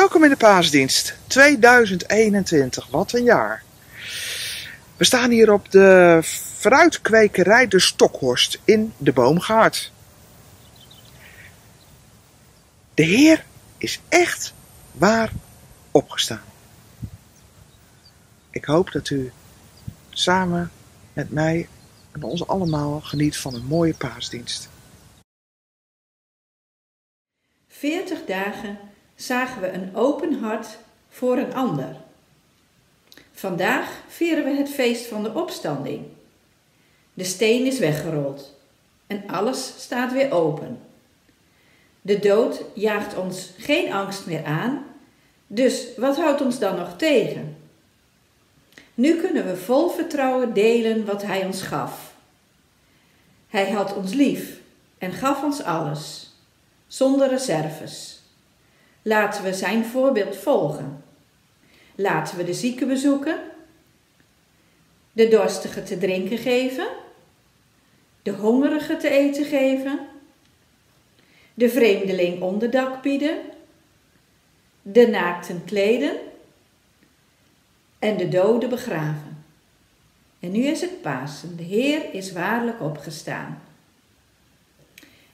Welkom in de paasdienst 2021. Wat een jaar. We staan hier op de fruitkwekerij De Stokhorst in de Boomgaard. De Heer is echt waar opgestaan. Ik hoop dat u samen met mij en ons allemaal geniet van een mooie paasdienst. 40 dagen zagen we een open hart voor een ander. Vandaag vieren we het feest van de opstanding. De steen is weggerold en alles staat weer open. De dood jaagt ons geen angst meer aan, dus wat houdt ons dan nog tegen? Nu kunnen we vol vertrouwen delen wat Hij ons gaf. Hij had ons lief en gaf ons alles, zonder reserves. Laten we Zijn voorbeeld volgen. Laten we de zieken bezoeken, de dorstige te drinken geven, de hongerige te eten geven, de vreemdeling onderdak bieden, de naakten kleden en de doden begraven. En nu is het Pasen. De Heer is waarlijk opgestaan.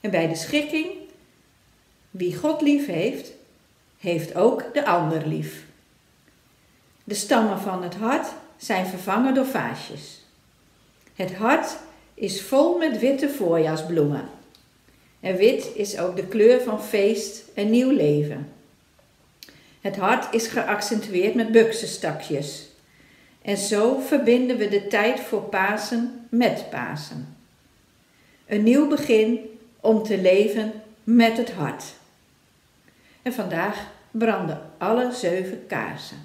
En bij de schikking, wie God lief heeft, heeft ook de ander lief. De stammen van het hart zijn vervangen door vaasjes. Het hart is vol met witte voorjaarsbloemen. En wit is ook de kleur van feest en nieuw leven. Het hart is geaccentueerd met buksenstakjes. En zo verbinden we de tijd voor Pasen met Pasen. Een nieuw begin om te leven met het hart. En vandaag branden alle zeven kaarsen.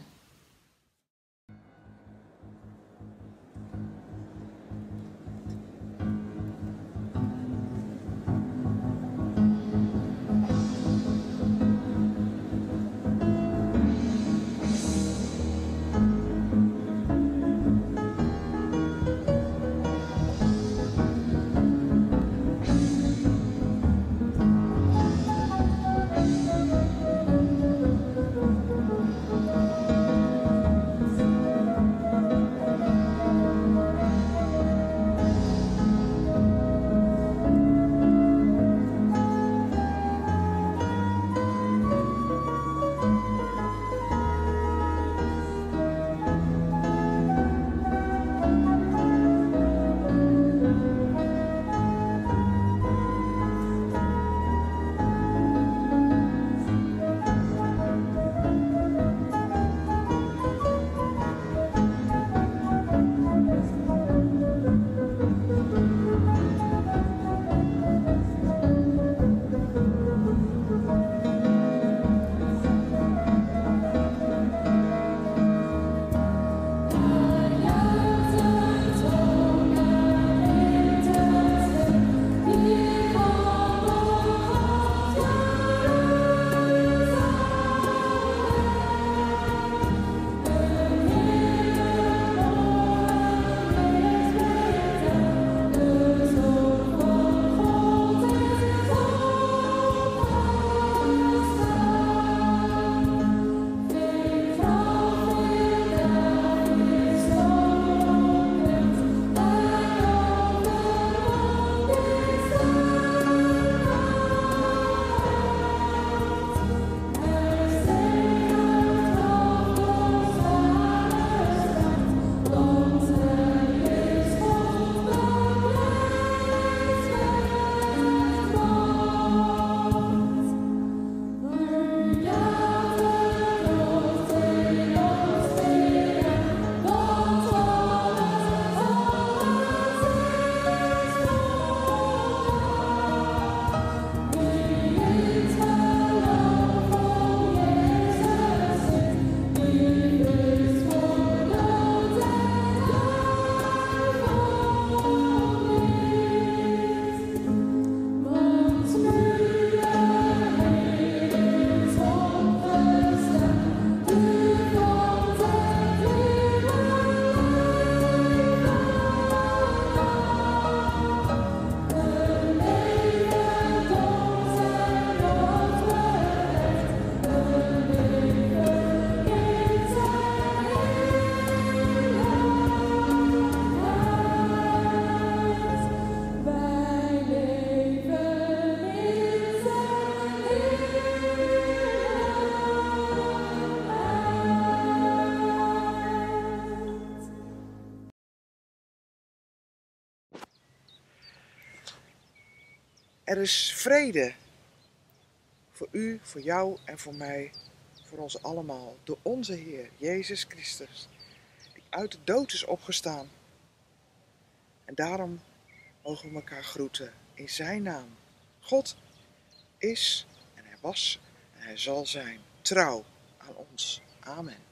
Er is vrede voor u, voor jou en voor mij, voor ons allemaal, door onze Heer Jezus Christus, die uit de dood is opgestaan. En daarom mogen we elkaar groeten in Zijn naam. God is en Hij was en Hij zal zijn trouw aan ons. Amen.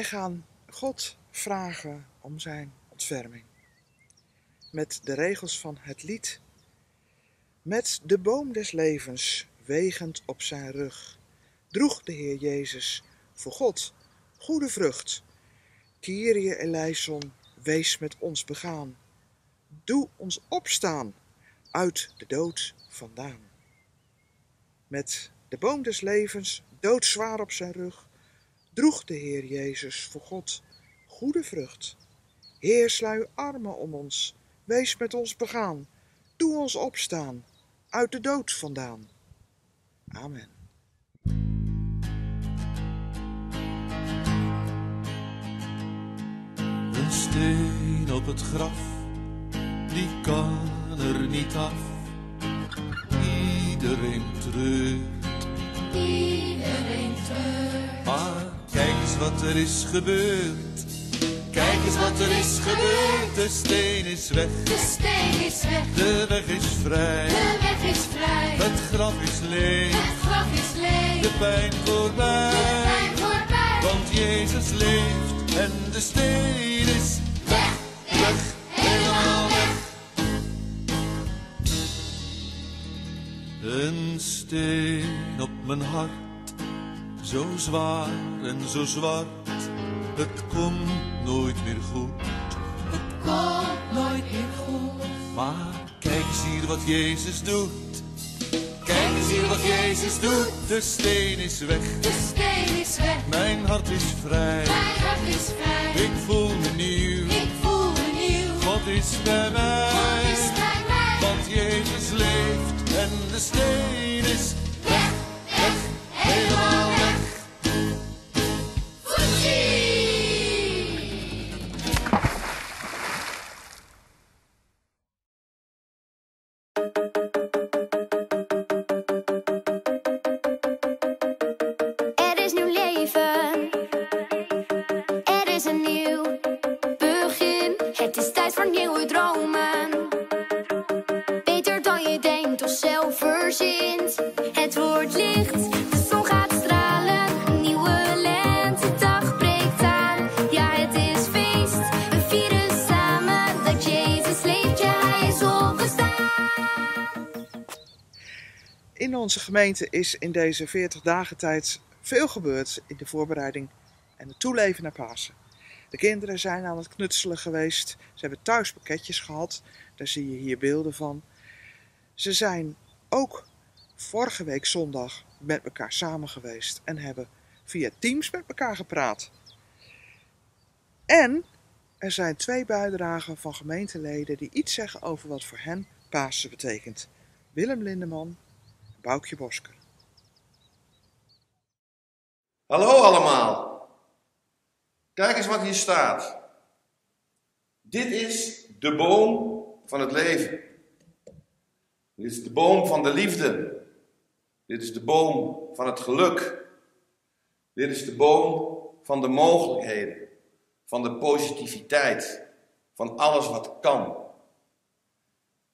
Wij gaan God vragen om zijn ontferming. Met de regels van het lied. Met de boom des levens wegend op zijn rug droeg de Heer Jezus voor God goede vrucht. Kyrie eleison, wees met ons begaan. Doe ons opstaan uit de dood vandaan. Met de boom des levens doodzwaar op zijn rug droeg de Heer Jezus voor God goede vrucht. Heer, sluit uw armen om ons, wees met ons begaan, doe ons opstaan, uit de dood vandaan. Amen. Een steen op het graf, die kan er niet af. Iedereen treurt, Iedereen treurt. maar kijk eens wat er is gebeurd. Kijk eens wat er is gebeurd, de steen is weg, De steen is weg. de weg is vrij. De weg is vrij. Het graf is leeg, Het graf is leeg. de pijn De voorbij. pijn voorbij. Want Jezus leeft en de steen is Weg, weg, helemaal weg. Een steen op mijn hart, zo zwaar en zo zwart. Het komt nooit meer goed. Komt nooit meer goed. Maar kijk eens hier wat Jezus doet. Kijk eens hier wat Jezus doet. De steen is weg, De steen is weg. mijn hart is vrij. Mijn hart is vrij. Ik voel me nieuw, Ik voel me nieuw. God is bij mij. God is bij mij. Want Jezus leeft en de steen is Weg, weg, helemaal weg. In onze gemeente is in deze 40 dagen tijd veel gebeurd in de voorbereiding en het toeleven naar Pasen. De kinderen zijn aan het knutselen geweest. Ze hebben thuis pakketjes gehad. Daar zie je hier beelden van. Ze zijn ook vorige week zondag met elkaar samen geweest en hebben via Teams met elkaar gepraat. En er zijn twee bijdragen van gemeenteleden die iets zeggen over wat voor hen Pasen betekent. Willem Lindeman Boukje Bosker. Hallo allemaal. Kijk eens wat hier staat. Dit is de boom van het leven. Dit is de boom van de liefde. Dit is de boom van het geluk. Dit is de boom van de mogelijkheden, van de positiviteit, van alles wat kan.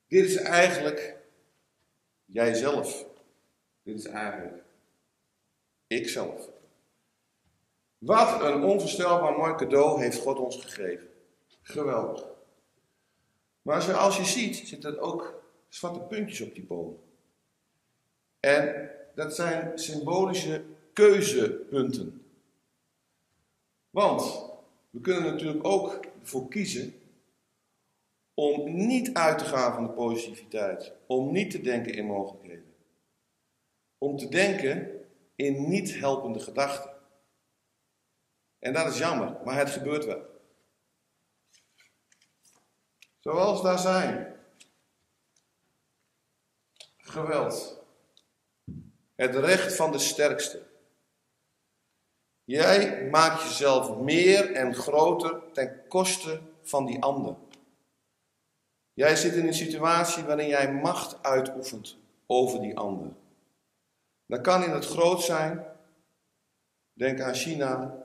Dit is eigenlijk jijzelf. Dit is eigenlijk ikzelf. Wat een onvoorstelbaar mooi cadeau heeft God ons gegeven. Geweldig. Maar zoals je ziet, zitten ook zwarte puntjes op die boom. En dat zijn symbolische keuzepunten. Want we kunnen natuurlijk ook ervoor kiezen om niet uit te gaan van de positiviteit. Om niet te denken in mogelijkheden. Om te denken in niet helpende gedachten. En dat is jammer, maar het gebeurt wel. Zoals daar zijn. Geweld. Het recht van de sterkste. Jij maakt jezelf meer en groter ten koste van die ander. Jij zit in een situatie waarin jij macht uitoefent over die ander. Dat kan in het groot zijn. Denk aan China.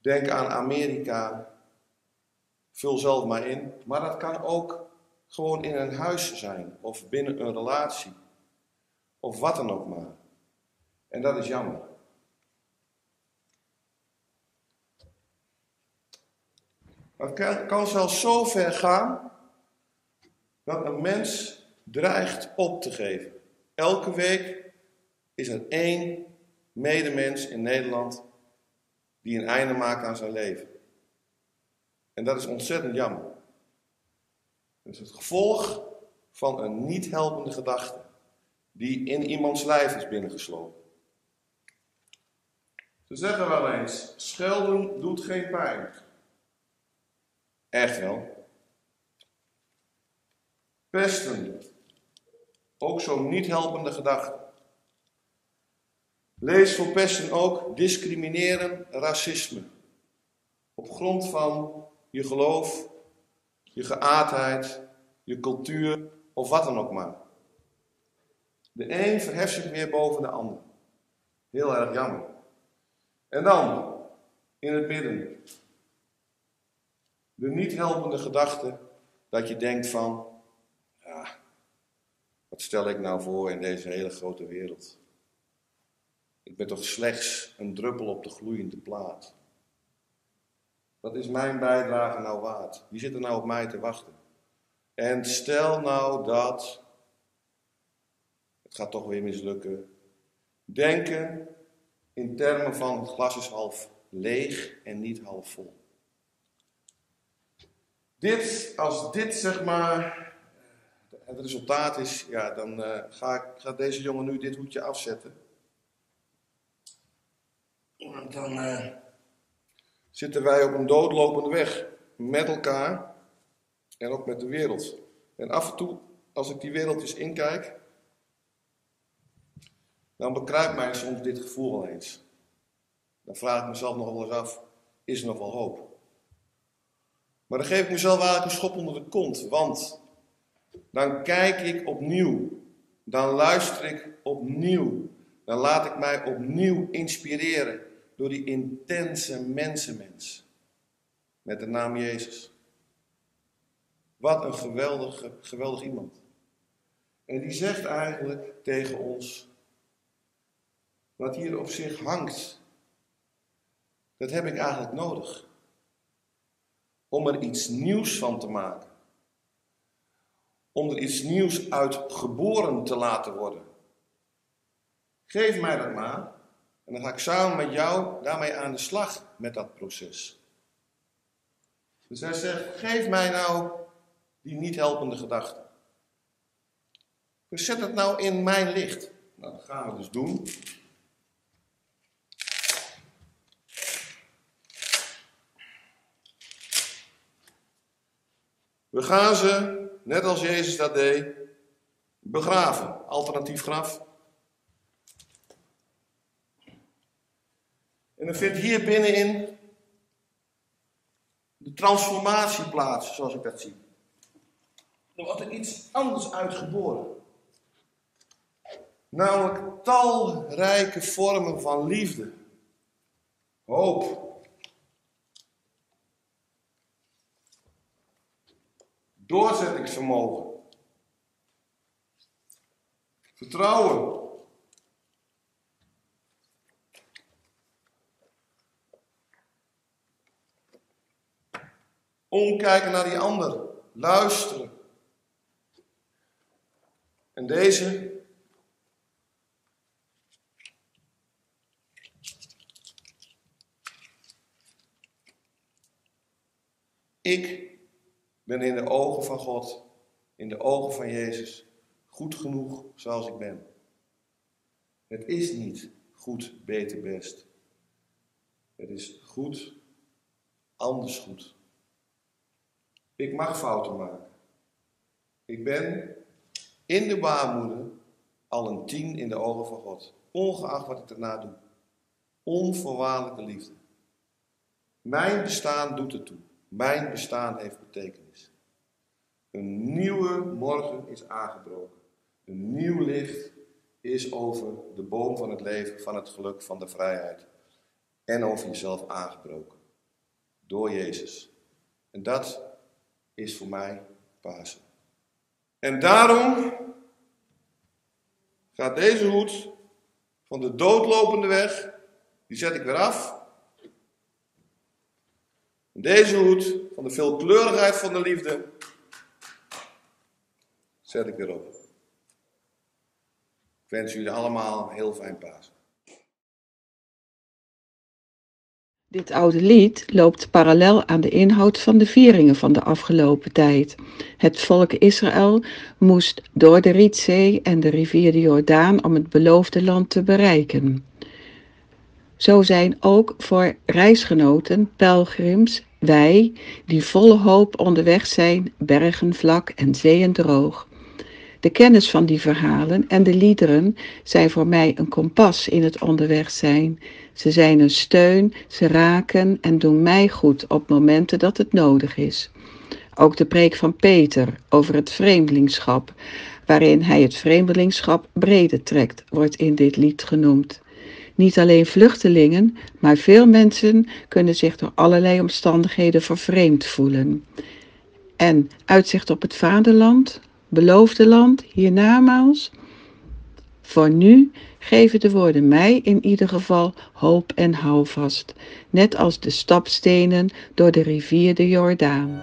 Denk aan Amerika. Vul zelf maar in. Maar dat kan ook gewoon in een huis zijn of binnen een relatie. Of wat dan ook maar. En dat is jammer. Het kan, zelfs zo ver gaan dat een mens dreigt op te geven. Elke week is er één medemens in Nederland die een einde maakt aan zijn leven. En dat is ontzettend jammer. Dat is het gevolg van een niet helpende gedachte die in iemands lijf is binnengeslopen. Ze zeggen wel eens: schelden doet geen pijn. Echt wel. Pesten. Ook zo'n niet helpende gedachte. Lees voor pesten ook discrimineren, racisme. Op grond van je geloof, je geaardheid, je cultuur of wat dan ook maar. De een verheft zich weer boven de ander. Heel erg jammer. En dan, in het midden, de niet helpende gedachte dat je denkt van, ja, wat stel ik nou voor in deze hele grote wereld? Ik ben toch slechts een druppel op de gloeiende plaat. Wat is mijn bijdrage nou waard? Wie zit er nou op mij te wachten? En stel nou dat het gaat toch weer mislukken. Denken in termen van het glas is half leeg en niet half vol. Dit, als dit zeg maar het resultaat is, ja, dan ga, ik, gaat deze jongen nu dit hoedje afzetten. En dan uh, zitten wij op een doodlopende weg met elkaar en ook met de wereld. En af en toe, als ik die wereld eens inkijk, dan bekruipt mij soms dit gevoel wel eens. Dan vraag ik mezelf nog wel eens af, is er nog wel hoop? Maar dan geef ik mezelf eigenlijk een schop onder de kont, want dan kijk ik opnieuw, dan luister ik opnieuw, dan laat ik mij opnieuw inspireren door die intense mensenmens met de naam Jezus. Wat een geweldige, geweldig iemand. En die zegt eigenlijk tegen ons, wat hier op zich hangt, dat heb ik eigenlijk nodig. Om er iets nieuws van te maken. Om er iets nieuws uit geboren te laten worden. Geef mij dat maar. En dan ga ik samen met jou daarmee aan de slag met dat proces. Dus hij zegt, geef mij nou die niet helpende gedachten. Dus zet het nou in mijn licht. Nou, dat gaan we dus doen. We gaan ze, net als Jezus dat deed, begraven. Alternatief graf. En dan vindt hier binnenin de transformatie plaats, zoals ik dat zie. Er wordt er iets anders uitgeboren. Namelijk talrijke vormen van liefde, hoop, doorzettingsvermogen, vertrouwen, omkijken naar die ander, luisteren. En deze Ik ben in de ogen van God, in de ogen van Jezus, goed genoeg zoals ik ben. Het is niet goed, beter, best. Het is goed, anders goed. Ik mag fouten maken. Ik ben in de baarmoeder al een tien in de ogen van God. Ongeacht wat ik daarna doe. Onvoorwaardelijke liefde. Mijn bestaan doet ertoe. Mijn bestaan heeft betekenis. Een nieuwe morgen is aangebroken. Een nieuw licht is over de boom van het leven, van het geluk, van de vrijheid. En over jezelf aangebroken. Door Jezus. En dat is voor mij Pasen. En daarom gaat deze hoed van de doodlopende weg, die zet ik weer af. Deze hoed van de veelkleurigheid van de liefde, zet ik weer op. Ik wens jullie allemaal een heel fijn Pasen. Dit oude lied loopt parallel aan de inhoud van de vieringen van de afgelopen tijd. Het volk Israël moest door de Rietzee en de rivier de Jordaan om het beloofde land te bereiken. Zo zijn ook voor reisgenoten, pelgrims, wij, die volle hoop onderweg zijn, bergen vlak en zeeën droog. De kennis van die verhalen en de liederen zijn voor mij een kompas in het onderweg zijn. Ze zijn een steun, ze raken en doen mij goed op momenten dat het nodig is. Ook de preek van Peter over het vreemdelingschap, waarin hij het vreemdelingschap breder trekt, wordt in dit lied genoemd. Niet alleen vluchtelingen, maar veel mensen kunnen zich door allerlei omstandigheden vervreemd voelen. En uitzicht op het vaderland, beloofde land, hiernamaals. Voor nu geven de woorden mij in ieder geval hoop en houvast, net als de stapstenen door de rivier de Jordaan.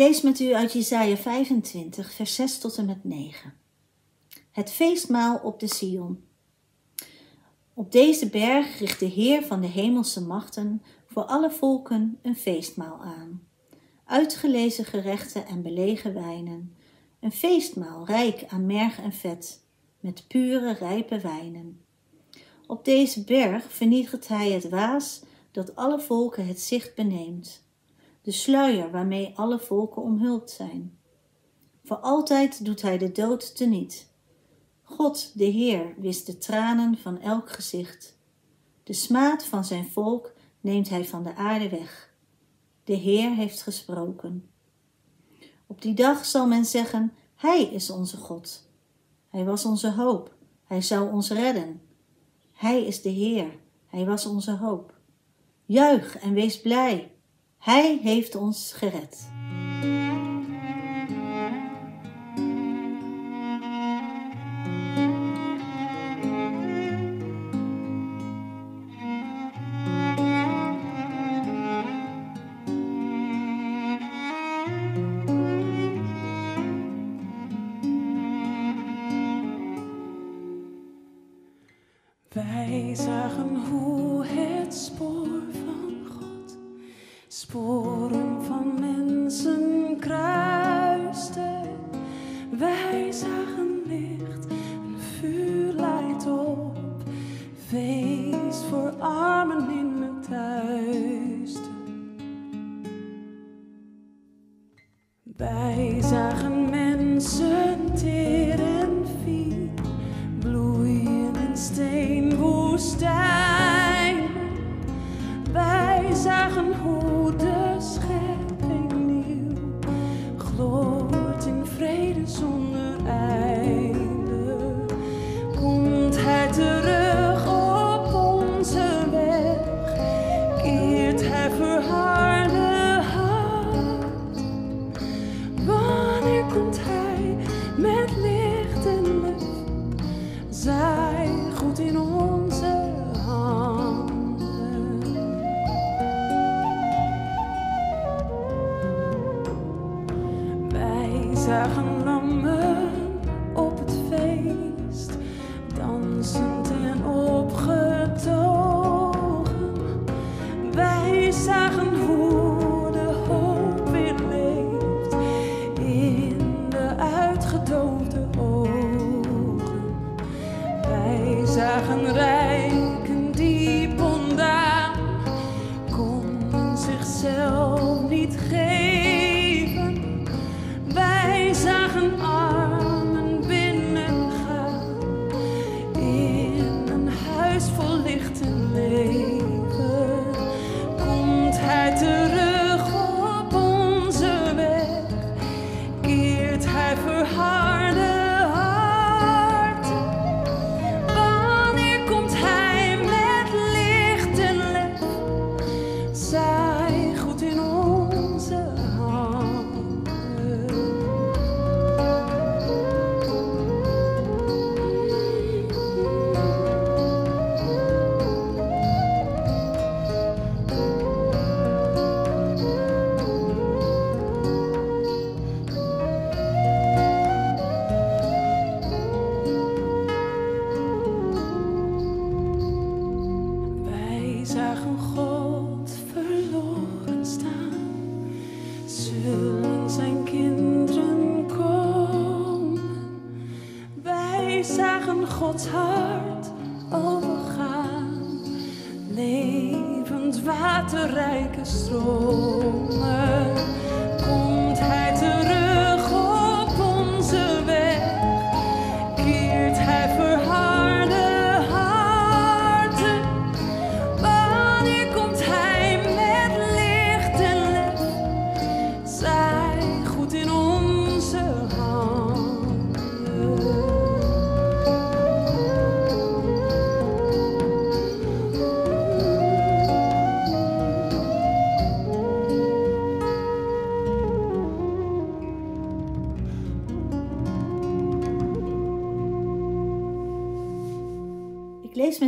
Lees met u uit Jesaja 25, vers 6 tot en met 9. Het feestmaal op de Sion. Op deze berg richt de Heer van de hemelse machten voor alle volken een feestmaal aan. Uitgelezen gerechten en belegen wijnen. Een feestmaal rijk aan merg en vet, met pure rijpe wijnen. Op deze berg vernietigt hij het waas dat alle volken het zicht beneemt de sluier waarmee alle volken omhuld zijn. Voor altijd doet hij de dood teniet. God, de Heer, wist de tranen van elk gezicht. De smaad van zijn volk neemt hij van de aarde weg. De Heer heeft gesproken. Op die dag zal men zeggen, Hij is onze God. Hij was onze hoop, Hij zou ons redden. Hij is de Heer, Hij was onze hoop. Juich en wees blij, hij heeft ons gered. Wij zagen mensen teer en fier, bloeien in steenwoestijn. Wij zagen hoe de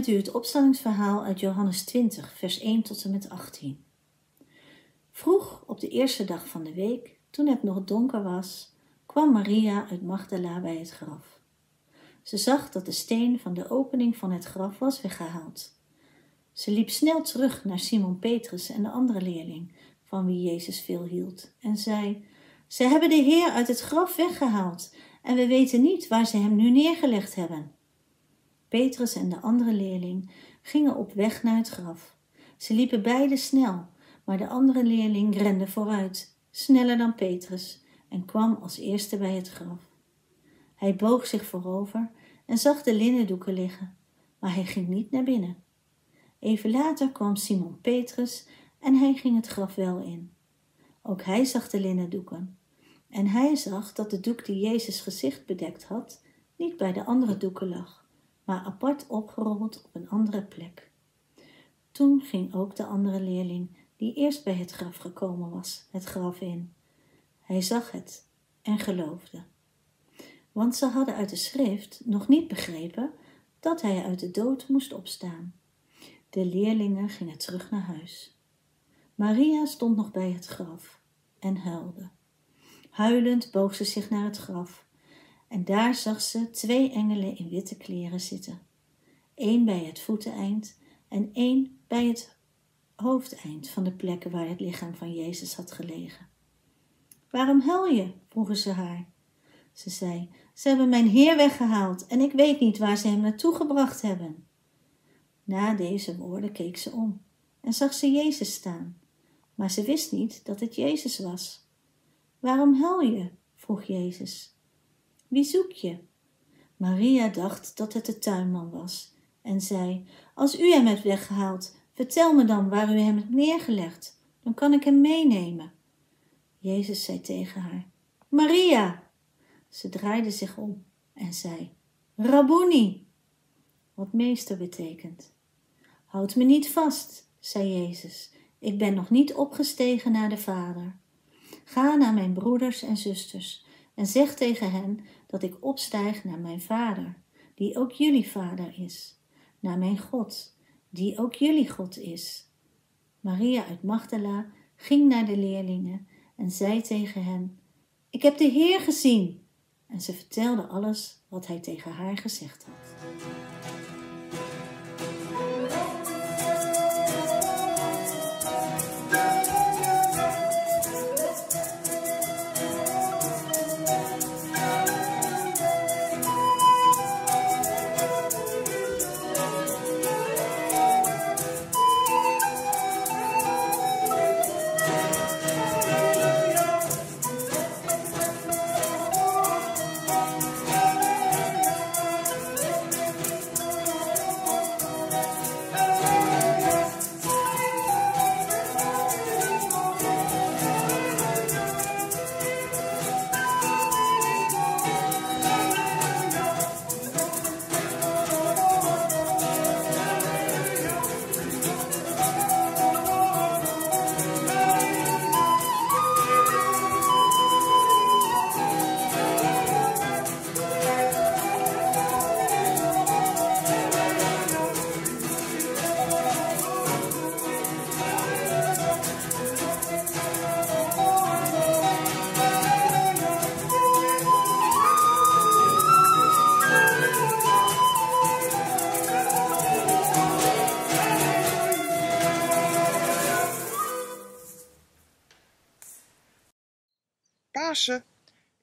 met u het opstellingsverhaal uit Johannes 20, vers 1 tot en met 18. Vroeg op de eerste dag van de week Toen het nog donker was, kwam Maria uit Magdala bij het graf. Ze zag dat de steen van de opening van het graf was weggehaald. Ze liep snel terug naar Simon Petrus en de andere leerling, van wie Jezus veel hield, en zei: Ze hebben de Heer uit het graf weggehaald en we weten niet waar ze hem nu neergelegd hebben. Petrus en de andere leerling gingen op weg naar het graf. Ze liepen beide snel, maar de andere leerling rende vooruit, sneller dan Petrus, en kwam als eerste bij het graf. Hij boog zich voorover en zag de linnendoeken liggen, maar hij ging niet naar binnen. Even later kwam Simon Petrus en hij ging het graf wel in. Ook hij zag de linnendoeken. En hij zag dat de doek die Jezus gezicht bedekt had, niet bij de andere doeken lag, maar apart opgerold op een andere plek. Toen ging ook de andere leerling, die eerst bij het graf gekomen was, het graf in. Hij zag het en geloofde. Want ze hadden uit de schrift nog niet begrepen dat hij uit de dood moest opstaan. De leerlingen gingen terug naar huis. Maria stond nog bij het graf en huilde. Huilend boog ze zich naar het graf en daar zag ze twee engelen in witte kleren zitten. Eén bij het voeteneind en één bij het hoofdeind van de plekken waar het lichaam van Jezus had gelegen. Waarom huil je? vroegen ze haar. Ze zei, ze hebben mijn Heer weggehaald en ik weet niet waar ze hem naartoe gebracht hebben. Na deze woorden keek ze om en zag ze Jezus staan, maar ze wist niet dat het Jezus was. Waarom huil je? vroeg Jezus. Wie zoek je? Maria dacht dat het de tuinman was en zei, als u hem hebt weggehaald, vertel me dan waar u hem hebt neergelegd, dan kan ik hem meenemen. Jezus zei tegen haar, Maria! Ze draaide zich om en zei, Rabboni, wat meester betekent. Houd me niet vast, zei Jezus, ik ben nog niet opgestegen naar de Vader. Ga naar mijn broeders en zusters en zeg tegen hen dat ik opstijg naar mijn Vader, die ook jullie Vader is, naar mijn God, die ook jullie God is. Maria uit Magdala ging naar de leerlingen en zei tegen hen: Ik heb de Heer gezien. En ze vertelde alles wat hij tegen haar gezegd had.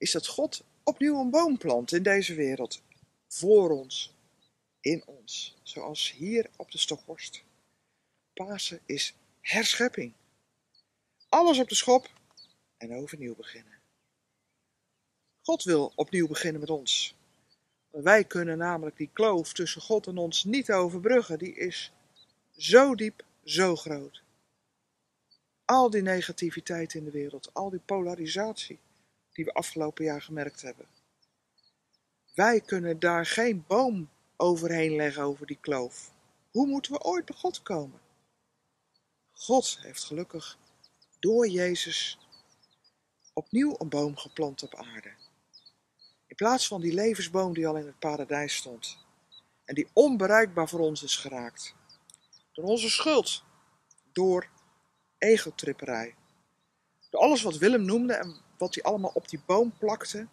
Is dat God opnieuw een boom plant in deze wereld. Voor ons, in ons, zoals hier op de Stokhorst. Pasen is herschepping. Alles op de schop en overnieuw beginnen. God wil opnieuw beginnen met ons. Wij kunnen namelijk die kloof tussen God en ons niet overbruggen. Die is zo diep, zo groot. Al die negativiteit in de wereld, al die polarisatie die we afgelopen jaar gemerkt hebben. Wij kunnen daar geen boom overheen leggen over die kloof. Hoe moeten we ooit bij God komen? God heeft gelukkig door Jezus opnieuw een boom geplant op aarde. In plaats van die levensboom die al in het paradijs stond. En die onbereikbaar voor ons is geraakt. Door onze schuld. Door egotripperij. Door alles wat Willem noemde en wat hij allemaal op die boom plakte.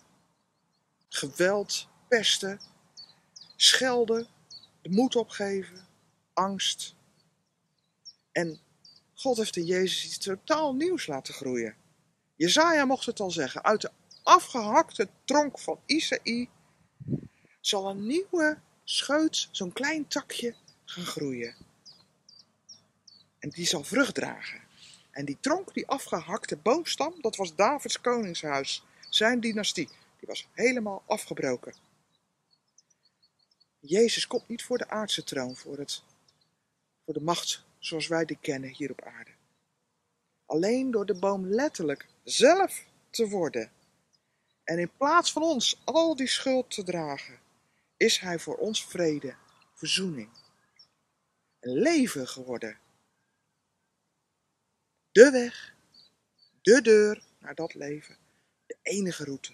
Geweld, pesten, schelden, de moed opgeven, angst. En God heeft in Jezus iets totaal nieuws laten groeien. Jezaja mocht het al zeggen. Uit de afgehakte tronk van Isaïe zal een nieuwe scheut, zo'n klein takje, gaan groeien. En die zal vrucht dragen. En die tronk, die afgehakte boomstam, dat was Davids koningshuis. Zijn dynastie. Die was helemaal afgebroken. Jezus komt niet voor de aardse troon, voor, het, voor de macht zoals wij die kennen hier op aarde. Alleen door de boom letterlijk zelf te worden. En in plaats van ons al die schuld te dragen, is hij voor ons vrede, verzoening, een leven geworden. De weg, de deur naar dat leven, de enige route.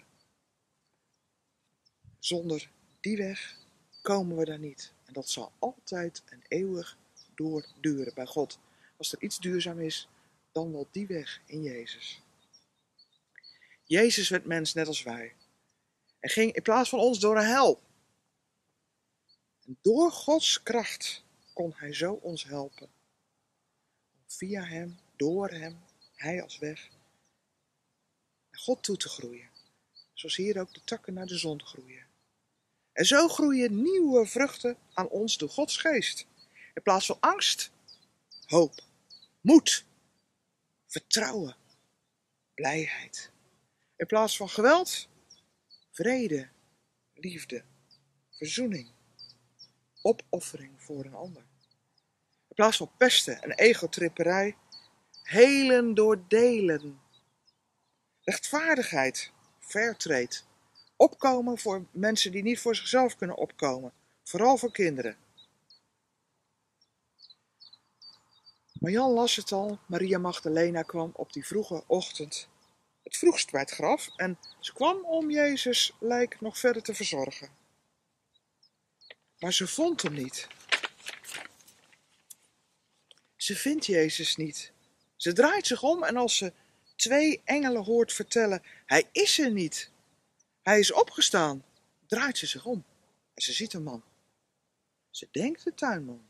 Zonder die weg komen we daar niet. En dat zal altijd en eeuwig doorduren bij God. Als er iets duurzaam is, dan wel die weg in Jezus. Jezus werd mens net als wij. En ging in plaats van ons door een hel. En door Gods kracht kon hij zo ons helpen. Via hem, door hem, hij als weg, naar God toe te groeien. Zoals hier ook de takken naar de zon groeien. En zo groeien nieuwe vruchten aan ons door Gods geest. In plaats van angst, hoop, moed, vertrouwen, blijheid. In plaats van geweld, vrede, liefde, verzoening, opoffering voor een ander. In plaats van pesten en egotripperij, helen door delen. Rechtvaardigheid, fairtrade, opkomen voor mensen die niet voor zichzelf kunnen opkomen, vooral voor kinderen. Maar Jan las het al, Maria Magdalena kwam op die vroege ochtend het vroegst bij het graf en ze kwam om Jezus lijk nog verder te verzorgen. Maar ze vond hem niet. Ze vindt Jezus niet. Ze draait zich om en als ze twee engelen hoort vertellen: Hij is er niet. Hij is opgestaan, draait ze zich om en ze ziet een man. Ze denkt de tuinman.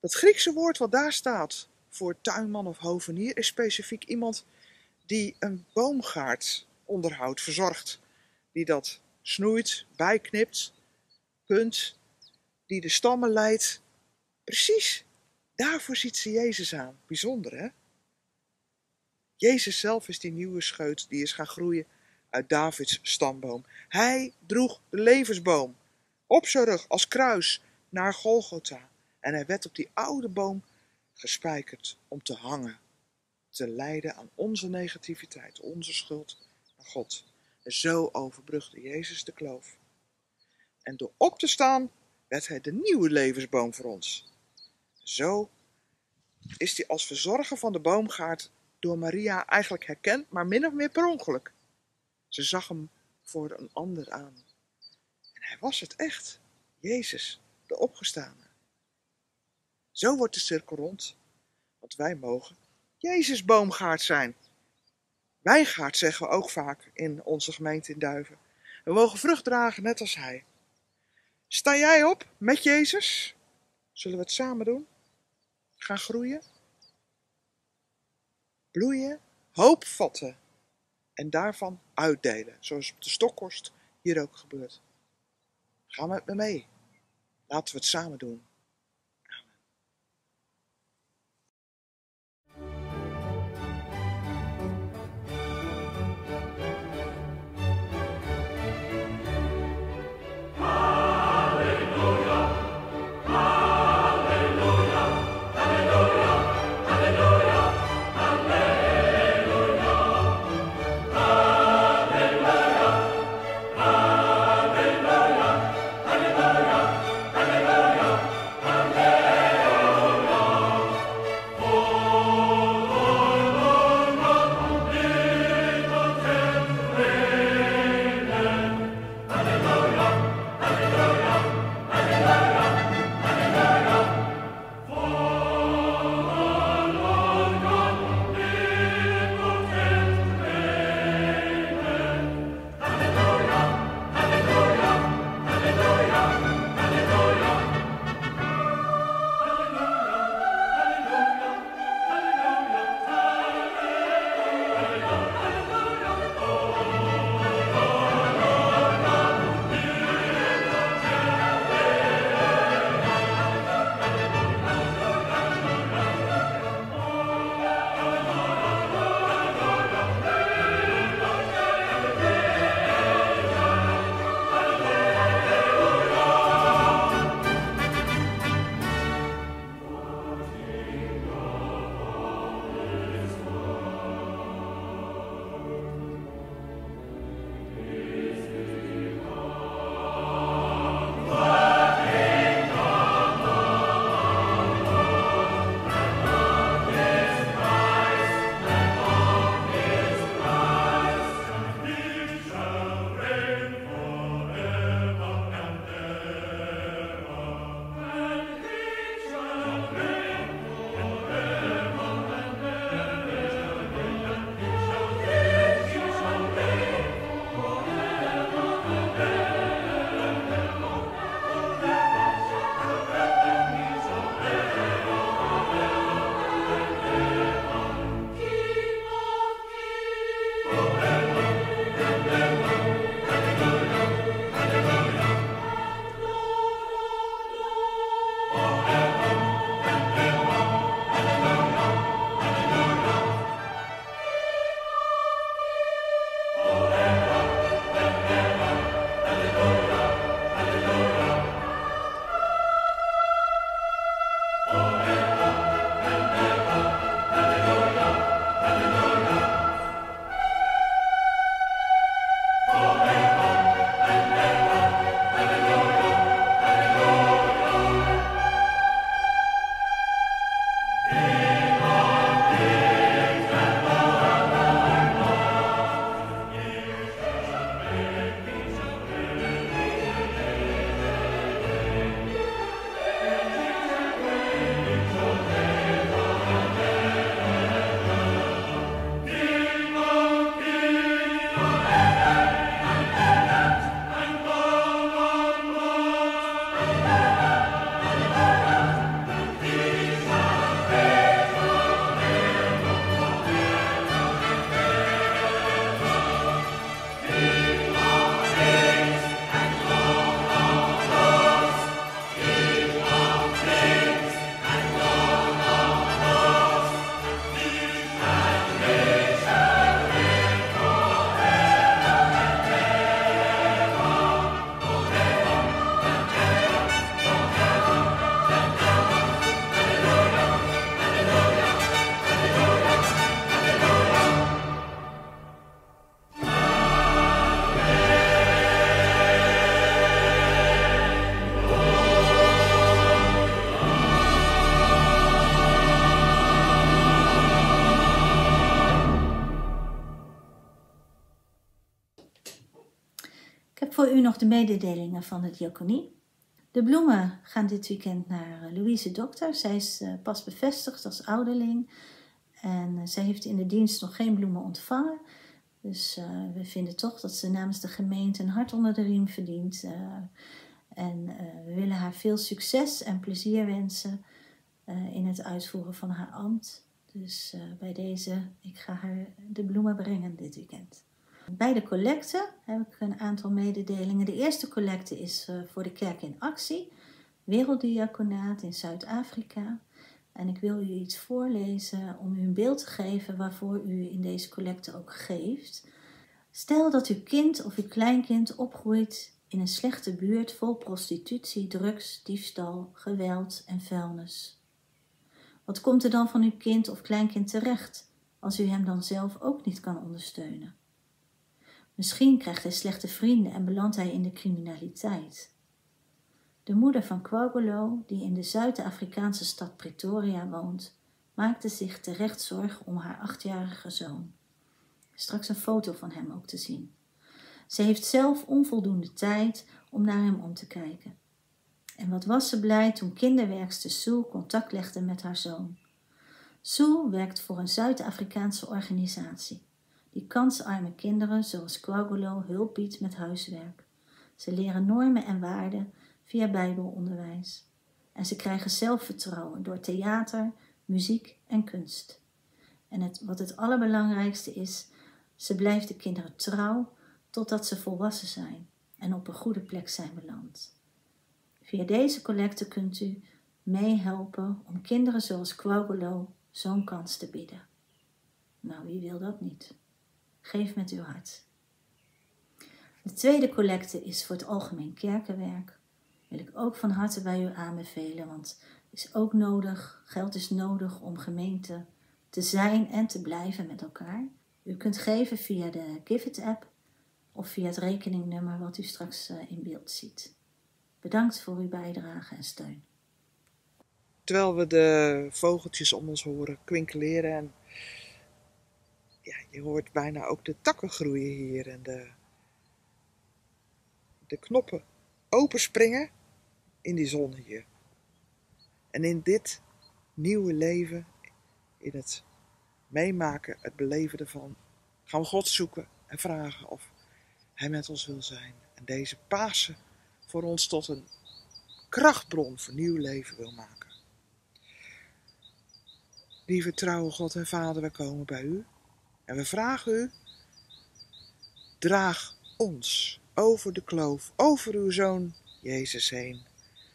Dat Griekse woord wat daar staat voor tuinman of hovenier is specifiek iemand die een boomgaard onderhoudt, verzorgt. Die dat snoeit, bijknipt, punt, die de stammen leidt. Precies, daarvoor ziet ze Jezus aan. Bijzonder hè? Jezus zelf is die nieuwe scheut die is gaan groeien uit Davids stamboom. Hij droeg de levensboom op zijn rug als kruis naar Golgotha. En hij werd op die oude boom gespijkerd om te hangen, te lijden aan onze negativiteit, onze schuld aan God. En zo overbrugde Jezus de kloof. En door op te staan werd hij de nieuwe levensboom voor ons. Zo is hij als verzorger van de boomgaard door Maria eigenlijk herkend, maar min of meer per ongeluk. Ze zag hem voor een ander aan. En hij was het echt, Jezus, de opgestane. Zo wordt de cirkel rond, want wij mogen Jezus boomgaard zijn. Wijngaard zeggen we ook vaak in onze gemeente in Duiven. We mogen vrucht dragen net als hij. Sta jij op met Jezus? Zullen we het samen doen? Gaan groeien? Bloeien, hoop vatten en daarvan uitdelen, zoals op de stokkost hier ook gebeurt. Ga met me mee. Laten we het samen doen. De mededelingen van de diaconie. De bloemen gaan dit weekend naar eh, Louise Dokter. Zij is eh, pas bevestigd als ouderling. En eh, zij heeft in de dienst nog geen bloemen ontvangen. Dus we vinden toch dat ze namens de gemeente een hart onder de riem verdient. En we willen haar veel succes en plezier wensen in het uitvoeren van haar ambt. Dus bij deze, ik ga haar de bloemen brengen dit weekend. Bij de collecte heb ik een aantal mededelingen. De eerste collecte is eh, voor de Kerk in Actie, Werelddiaconaat in Zuid-Afrika. En ik wil u iets voorlezen om u een beeld te geven waarvoor u in deze collecte ook geeft. Stel dat uw kind of uw kleinkind opgroeit in een slechte buurt vol prostitutie, drugs, diefstal, geweld en vuilnis. Wat komt er dan van uw kind of kleinkind terecht als u hem dan zelf ook niet kan ondersteunen? Misschien krijgt hij slechte vrienden en belandt hij in de criminaliteit. De moeder van Kwagolo, die in de Zuid-Afrikaanse stad Pretoria woont, maakte zich terecht zorgen om haar achtjarige zoon. Straks een foto van hem ook te zien. Ze heeft zelf onvoldoende tijd om naar hem om te kijken. En wat was ze blij toen kinderwerkster Sue contact legde met haar zoon. Sue werkt voor een Zuid-Afrikaanse organisatie die kansarme kinderen zoals Kwagolo hulp biedt met huiswerk. Ze leren normen en waarden via bijbelonderwijs. En ze krijgen zelfvertrouwen door theater, muziek en kunst. En wat het allerbelangrijkste is, ze blijft de kinderen trouw totdat ze volwassen zijn en op een goede plek zijn beland. Via deze collecte kunt u meehelpen om kinderen zoals Kwagolo zo'n kans te bieden. Nou, wie wil dat niet? Geef met uw hart. De tweede collecte is voor het algemeen kerkenwerk. Wil ik ook van harte bij u aanbevelen, want is ook nodig, geld is nodig om gemeente te zijn en te blijven met elkaar. U kunt geven via de Give It app of via het rekeningnummer wat u straks eh, in beeld ziet. Bedankt voor uw bijdrage en steun. Terwijl we de vogeltjes om ons horen kwinkeleren en je hoort bijna ook de takken groeien hier en de, de knoppen openspringen in die zon hier. En in dit nieuwe leven, in het meemaken, het beleven ervan, gaan we God zoeken en vragen of Hij met ons wil zijn. En deze Pasen voor ons tot een krachtbron voor nieuw leven wil maken. Lieve trouwe God en Vader, we komen bij U en we vragen U, draag ons over de kloof, over uw Zoon Jezus heen.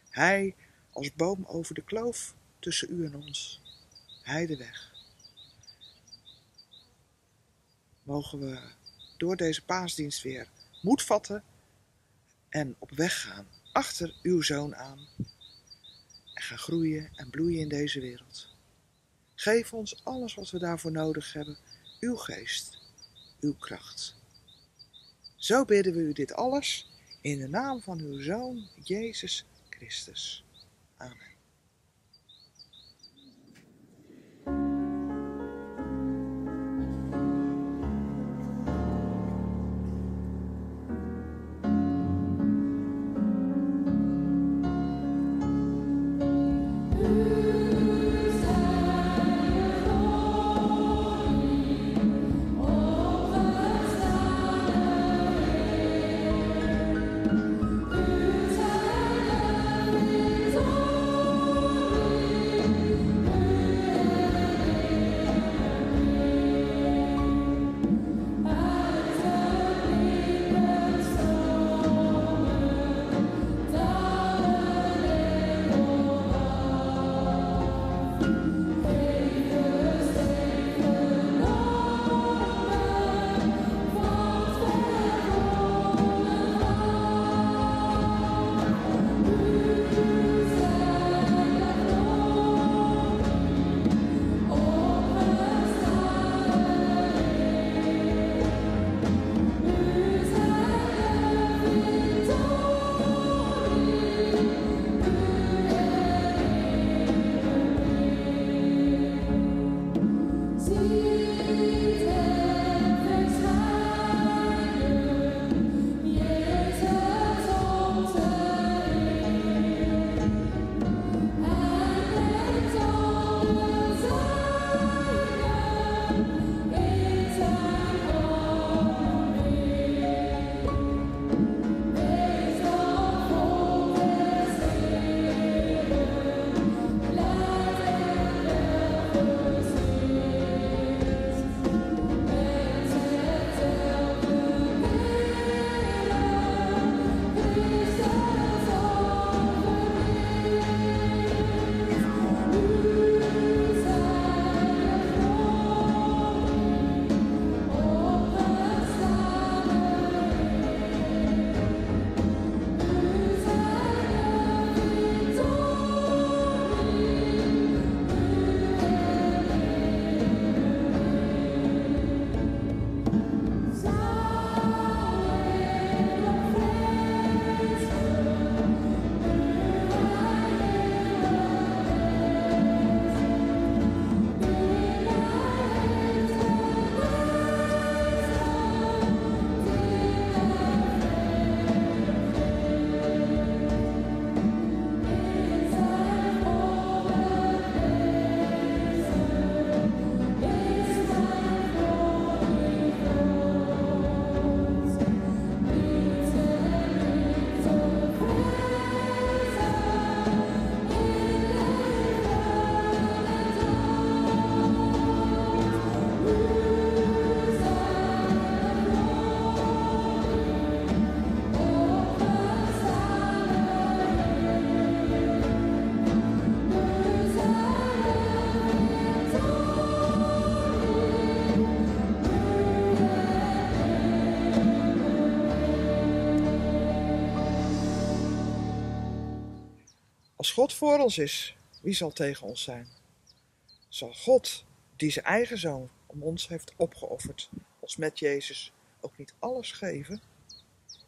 Hij als boom over de kloof tussen U en ons. Hij de weg. Mogen we door deze paasdienst weer moed vatten en op weg gaan achter uw Zoon aan. En gaan groeien en bloeien in deze wereld. Geef ons alles wat we daarvoor nodig hebben, uw geest, uw kracht. Zo bidden we u dit alles in de naam van uw Zoon Jezus Christus. Amen. Als God voor ons is, wie zal tegen ons zijn? Zal God, die zijn eigen zoon om ons heeft opgeofferd, ons met Jezus ook niet alles geven?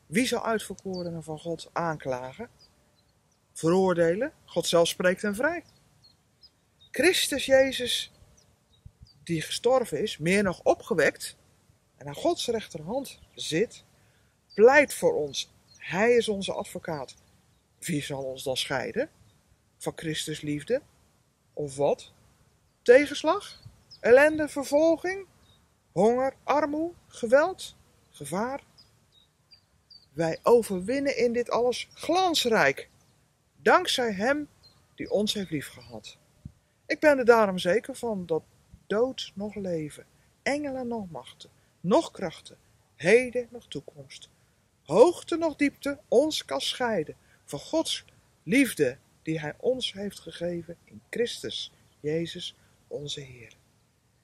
Wie zal uitverkorenen van God aanklagen? Veroordelen? God zelf spreekt hen vrij. Christus Jezus, die gestorven is, meer nog opgewekt en aan Gods rechterhand zit, pleit voor ons. Hij is onze advocaat. Wie zal ons dan scheiden? Van Christus liefde? Of wat? Tegenslag? Ellende, vervolging? Honger, armoe, geweld, gevaar? Wij overwinnen in dit alles glansrijk, dankzij Hem die ons heeft liefgehad. Ik ben er daarom zeker van dat dood nog leven, engelen nog machten, nog krachten, heden nog toekomst, hoogte nog diepte ons kan scheiden van Gods liefde die Hij ons heeft gegeven in Christus, Jezus, onze Heer.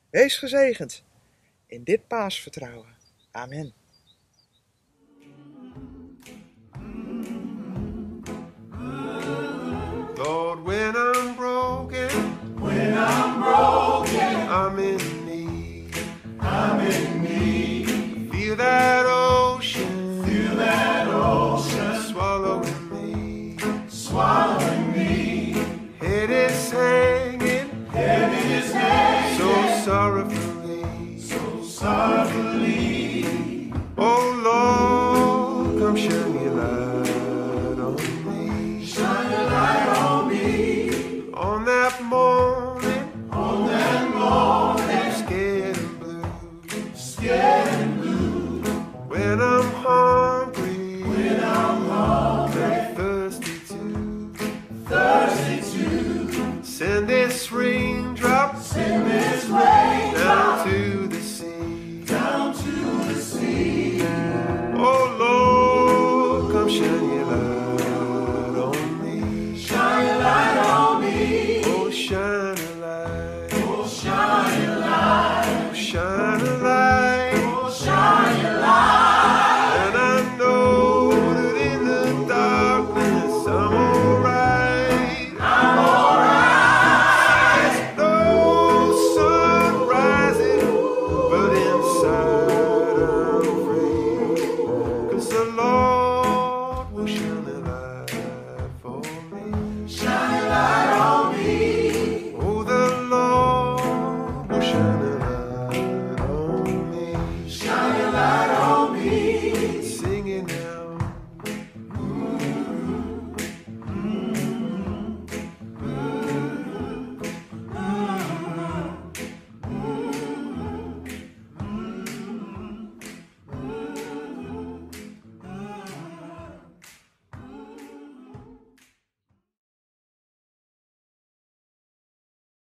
Wees gezegend in dit paasvertrouwen. Amen. Lord, when I'm broken, when I'm broken, I'm in need. I'm in need. Feel that I believe.